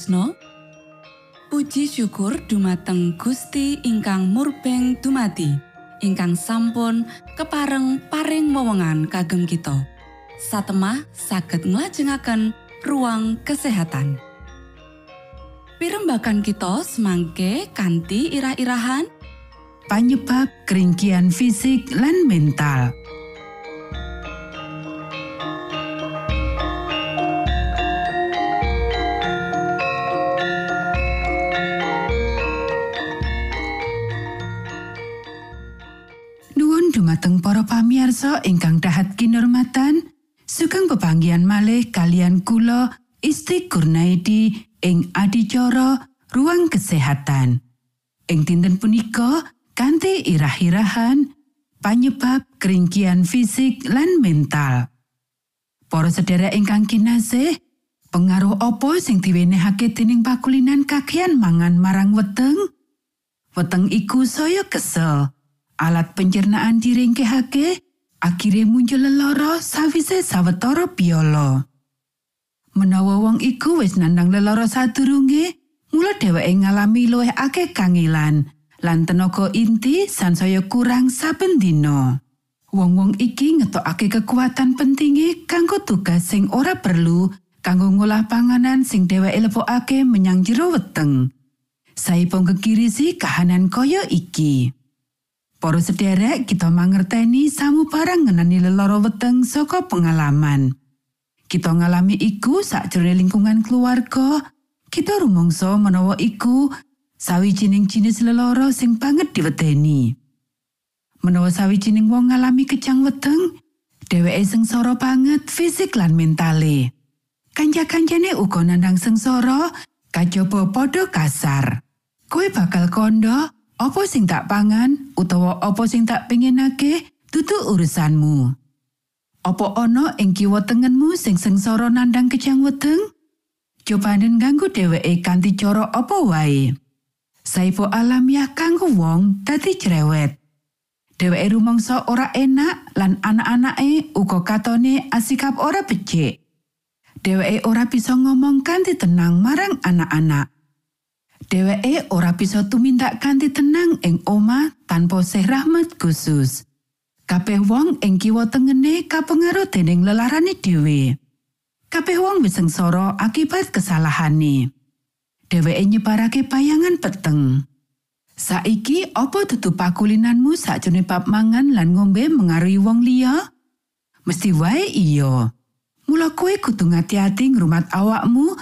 Sutrisno Puji syukur dumateng Gusti ingkang murbeng dumati ingkang sampun kepareng paring wewenngan kagem kita. Satemah saged nglajengaken ruang kesehatan. Pirembakan kita semangke kanthi irah-irahan. Panyebab keringkian fisik lan mental. Dumateng para pamiarsa ingkang dahat kinormatan sugeng pepanggian malih kalian kula Isti Kurnaidi ing adicara ruang kesehatan. Ing dinten punika kanthi irah-irahan panyebab keringkian fisik lan mental. Para sedherek ingkang kinasih pengaruh opo sing diwenehake dening pakulinan kakean mangan marang weteng? Weteng iku saya kesel alat pencernaan diringkehake akhirnya muncul leloro sawise sawetara piolo menawa wong iku wis nandang leloro sadurunge mula dheweke ngalami luwih akeh kangilan lan tenaga inti sansaya kurang saben dina. Wong-wong iki ngetokake kekuatan pentinge kanggo tugas sing ora perlu kanggo ngolah panganan sing dheweke lepokake menyang jero weteng. Saipun kekirisi kahanan kaya iki. Para sederek kita mangerteni samu barang ngenani leloro weteng saka pengalaman. Kita ngalami iku sakjroning lingkungan keluarga, kita rumangsa menawa iku sawijining jinis leloro sing banget diwedeni. Menawa sawijining wong ngalami kejang weteng, dheweke sengsara banget fisik lan mentale. Kanja-kanjane uga nandang sengsara, kajaba padha kasar. Kowe bakal kondo, Apa sing tak pangan utawa apa sing tak pengenake dudu urusanmu. Apa ana ing kiwa tengenmu sing sengsara nandang kejang weteng? Cobanen ganggu dheweke kanthi cara apa wae. Saipo alamiah kanggo wong dadi cerewet. Dheweke rumangsa ora enak lan anak-anake uga katone asikap ora becik. Dheweke ora bisa ngomong kanthi tenang marang anak-anak. Dheweke ora bisa tumindak kanthi tenang ing oma tanpa sih rahmat khusus. Kabeh wong ing kiwa tengene kapengaruh dening lelarane dhewe. Kabeh wong wis sengsara akibat kesalahane. Dheweke nyebarake bayangan peteng. Saiki apa dudu pakulinanmu sakjroning bab mangan lan ngombe mengaruhi wong liya? Mesti wae iya. Mula kowe kudu ngati-ati ngrumat awakmu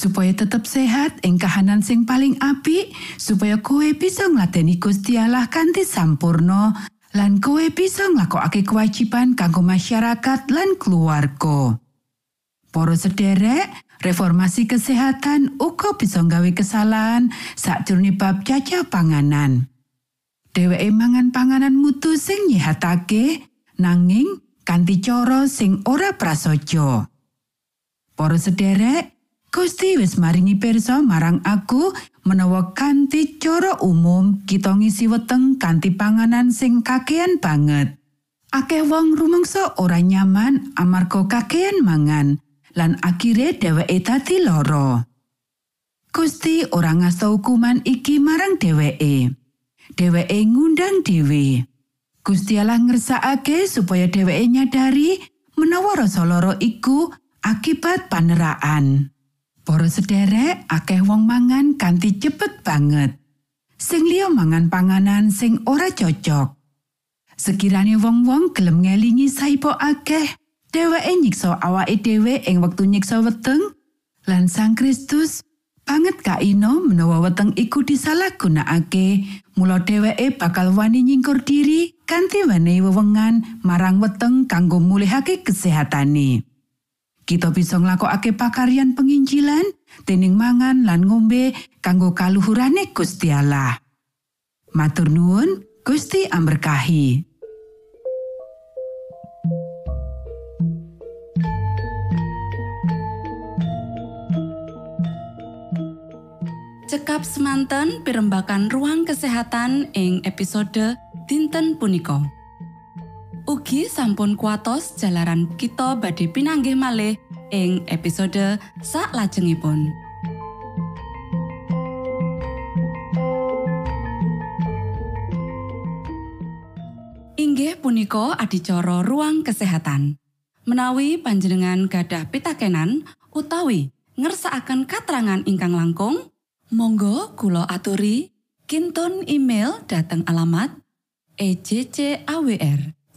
supaya tetep sehat ing kahanan sing paling apik, supaya kowe bisa ngladeni Gusti Allah kanthi sampurno lan kowe bisa nglakokake kewajiban kanggo masyarakat lan keluarga. Para sederek, reformasi kesehatan uga bisa nggawe kesalahan sakjroning bab caca panganan. Dheweke mangan panganan mutu sing nyehatake, nanging kanthi cara sing ora prasaja. Para sederek, Gusti wis maringi pirsa marang aku menawa kanthi cara umum kita ngisi weteng kanthi panganan sing kakean banget. Akeh wong rumangsa ora nyaman amarga kakean mangan. lan akhire dheweke dadi lara. Gusti ora ngasta hukuman iki marang dheweke. Dheweke ngundang dhewe. Gusti Allah ngersakake supaya dheweke nyadari menawa rasa lara iku akibat paneraan. Para sederek akeh wong mangan kanthi cepet banget. Sing liya mangan panganan sing ora cocok. Sekiranya wong-wong gelem ngelingi saipo akeh, dheweke nyiksa awake dhewe ing wektu nyiksa weteng lan Sang Kristus banget kaino menawa weteng iku disalahgunakake mula dheweke bakal wani nyingkur diri kanthi wenehi wewengan marang weteng kanggo mulihake kesehatane kita bisa nglakokake pakaryan penginjilan dening mangan lan ngombe kanggo kaluhurane Gusti Allah. Matur nuwun Gusti amberkahi. Cekap semanten pimbakan ruang kesehatan ing episode dinten punika Ugi sampun kuatos jalaran kita badhe pinanggih malih ing episode sak lajengipun inggih punika adicara ruang kesehatan. Menawi panjenengan gadah pitakenan utawi ngersaakan katerangan ingkang langkung Monggo Kulo aturi Kinton email dateng alamat ejcawr@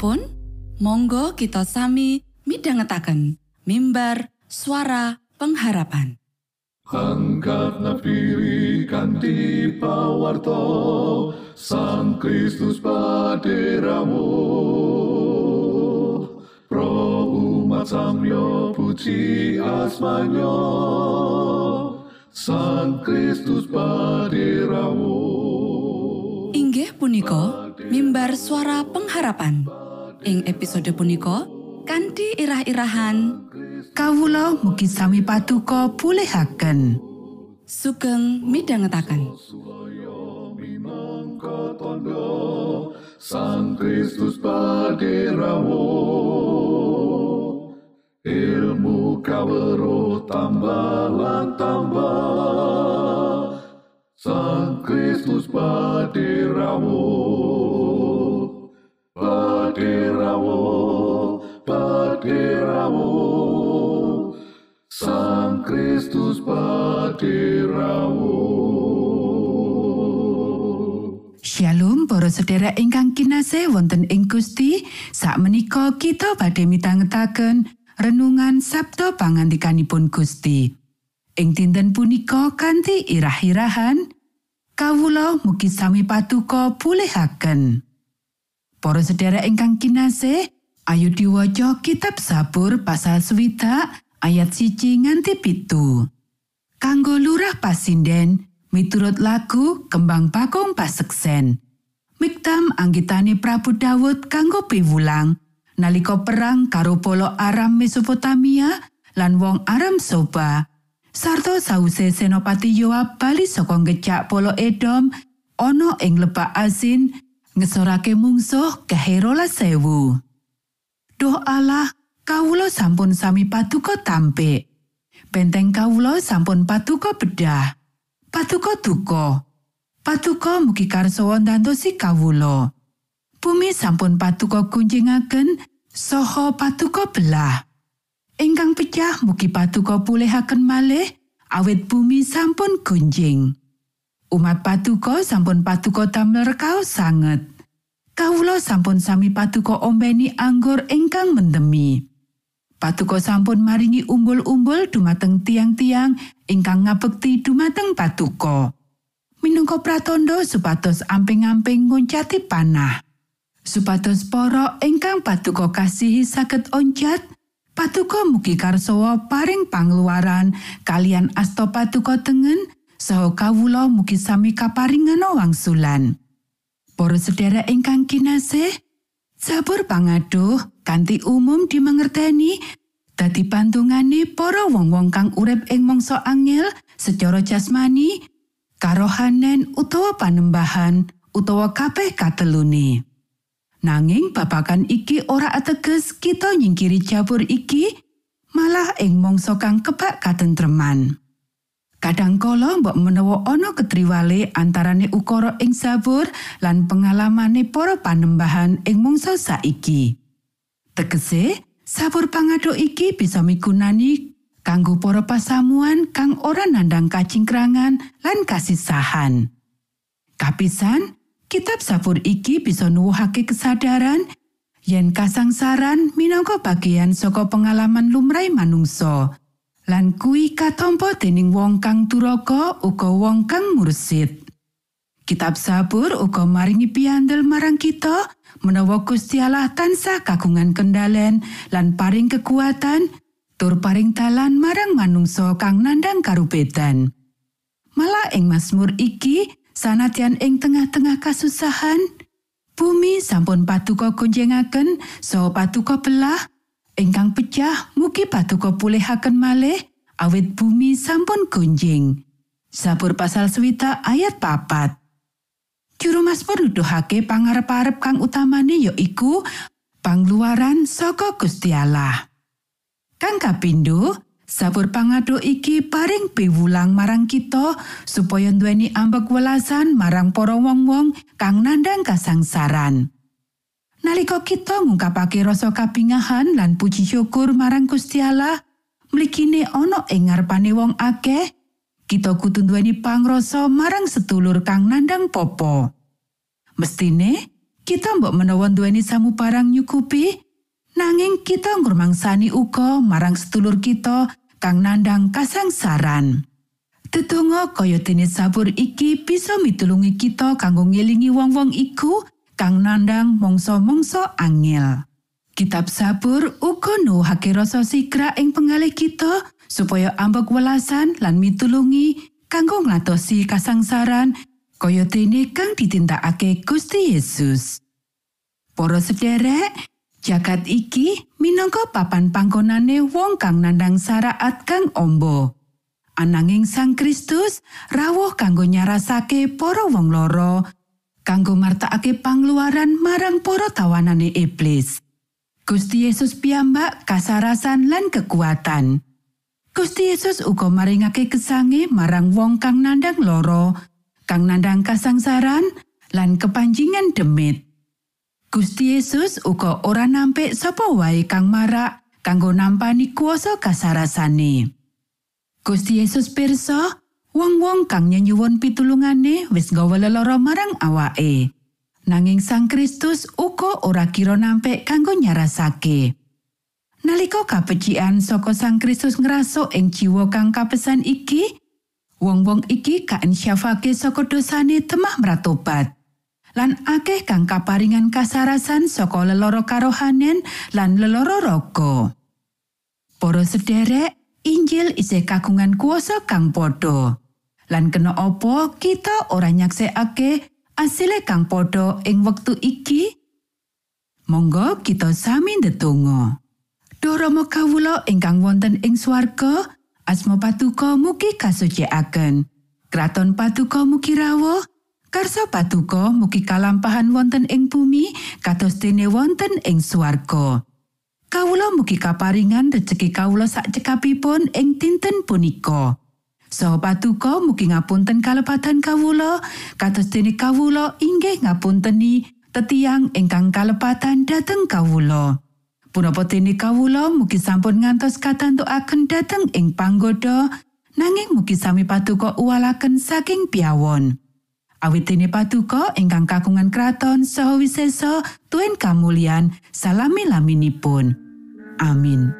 Salajengipun, monggo kita sami midhangetaken mimbar suara pengharapan. Angkat nafiri kanthi pawarto Sang Kristus paderamu Pro umat samyo puji asmanyo Sang Kristus paderamu Inggih punika mimbar suara pengharapan. Ing episode punika kanthi irah-irahan Kawula mugi sami patuko pulihaken. sugeng midhangetaken. Sang Kristus paderamu ilmu kawero tambah tambah Sang Kristus paderamu paderamu paderamu Sang Kristus paderamu Shalom para sedherek ingkang kinasih wonten ing Gusti. Sakmenika kita badhe mitangetaken renungan Sabda pangandikanipun Gusti. Ing dinten punika kanthi irah-irahan kawula mugi sami patuko pulihaken. Para sedherek ingkang kinasih, ayo diwaca kitab Sabur pasal swidak ayat siji nganti pitu. Kanggo lurah pasinden, miturut lagu kembang bakung paseksen. Miktam anggitane Prabu Dawud kanggo piwulang nalika perang karo polo Aram Mesopotamia lan wong Aram Soba. Sarto sause Senopati Yoab bali saka ngecak polo Edom ana ing lebak asin ngesorake mungsuh keherola sewu. Duh Allah, kawula sampun sami patuko tampik. Benteng kawula sampun patuko bedah. Patuko duka. Patuko mugi karsawa ndantosi kawula. Bumi sampun patuko kunjingaken saha patuko belah. Ingkang pecah mugi patuko pulihaken malih awit bumi sampun gunjing. Umat patuko sampun patuko damel rekaos sanget. Kawula sampun sami patuko ombeni anggur ingkang mendemi. Patuko sampun maringi umbul-umbul dumateng tiang-tiang ingkang ngabekti dumateng patuko. Minangka pratandha supados amping-amping nguncati panah. Supados para ingkang patuko kasihi saged oncat, patuko mugi karsawa paring pangluaran kalian asta patuko tengen saha kawula mugi sami kaparingan wangsulan. Para sedherek ingkang kinasih, Sabur pangaduh kanthi umum dimangerteni dadi pantungane para wong-wong kang urip ing mangsa angel secara jasmani, karohanen utawa panembahan utawa kabeh katelune. Nanging babakan iki ora ateges kita nyingkiri jabur iki, malah ing mangsa kang kebak katentreman. Kadangkala mbok menawa ana ketriwale antarane ukara ing sabur lan pengalamane para panembahan ing mangsa saiki. Tegese, sabur pangado iki bisa migunani kanggo para pasamuan kang ora nandang kacingkrangan lan kasisahan. Kapisan, kitab sabur iki bisa nuwuhake kesadaran yen kasangsaran minangka bagian saka pengalaman lumrahe manungsa. Lan kuwi katampa dening wong kang duraka uga wong kang mursid. Kitab Sabur uga maringi piandel marang kita menawa Gusti Allah tansah kagungan kendalen lan paring kekuatan tur paring dalan marang manungsa kang nandang karubedan. Malah ing Mazmur iki sanadyan ing tengah-tengah kasusahan, bumi sampun patuko kunjengaken saha patuko belah ingkang pecah mugi patuko pulihaken malih awit bumi sampun gunjing. Sabur pasal swita ayat papat. Juru Mazmur nuduhake pangarep-arep kang utamane ya iku pangluaran saka Gusti Allah. Kang kapindo, sabur pangado iki paring piwulang marang kita supaya nduweni ambek welasan marang para wong-wong kang nandang kasangsaran. Nalika kita ngungkapake rasa kabingahan lan puji syukur marang Gusti Allah, mligine ana ing ngarepane wong akeh, kita kudu nduweni pangrasa marang sedulur kang nandang popo. Mestine kita mbok menawa duweni samu barang nyukupi, nanging kita ngrumangsani uga marang sedulur kita kang nandang kasangsaran. Tetungga kaya dene sabur iki bisa mitulungi kita kanggo ngelingi wong-wong iku kang nandang mangsa-mangsa angel. Kitab Sabur uga nuwuhake rasa sigra ing pengalih kita supaya ambek welasan lan mitulungi kanggo nglatosi kasangsaran kaya dene kang ditindakake Gusti Yesus. Para sederek, jagat iki minangka papan panggonane wong kang nandang syariat kang ombo. Ananging Sang Kristus rawuh kanggo nyarasake para wong loro, kanggo martakake pangluaran marang para tawanane iblis. Gusti Yesus piyambak kasarasan lan kekuatan. Gusti Yesus uga maringake kesange marang wong kang nandang loro, kang nandang kasangsaran lan kepanjingan demit. Gusti Yesus uga ora nampik sapa wae kang marak kanggo nampani kuasa kasarasane. Gusti Yesus pirsa, wong-wong kang nyuwun pitulungane wis nggawa lelara marang awake. Nanging Sang Kristus uga ora kira nampik kanggo nyarasake. Nalika kapecikan saka Sang Kristus ngrasuk ing jiwa kang kapesan iki, wong-wong iki kaensyafake saka dosane temah mratobat. Lan akeh kang kaparingan kasarasan saka leloro karohanen lan leloro raga. Para sederek, Injil isih kagungan kuasa kang padha. Lan kena apa kita ora nyaksekake asile kang padha ing wektu iki? Monggo kita sami ndedonga. Duh Rama kawula ingkang wonten ing swarga, asma patuko mugi kasucikaken. Kraton patuko mugi rawuh, karsa patuko mugi kalampahan wonten ing bumi kados dene wonten ing swarga. Kawula mugi kaparingan rejeki kawula sak cekapipun ing dinten punika. Saha patuko mugi ngapunten kalepatan kawula kados dene kawula inggih ngapunteni tetiang ingkang kalepatan dhateng kawula. Punapa dene kawula mugi sampun ngantos katantukaken dhateng ing panggoda nanging mugi sami patuko uwalaken saking piawon. Awit dene patuko ingkang kagungan kraton saha wisesa tuen kamulyan salami-laminipun. Amin.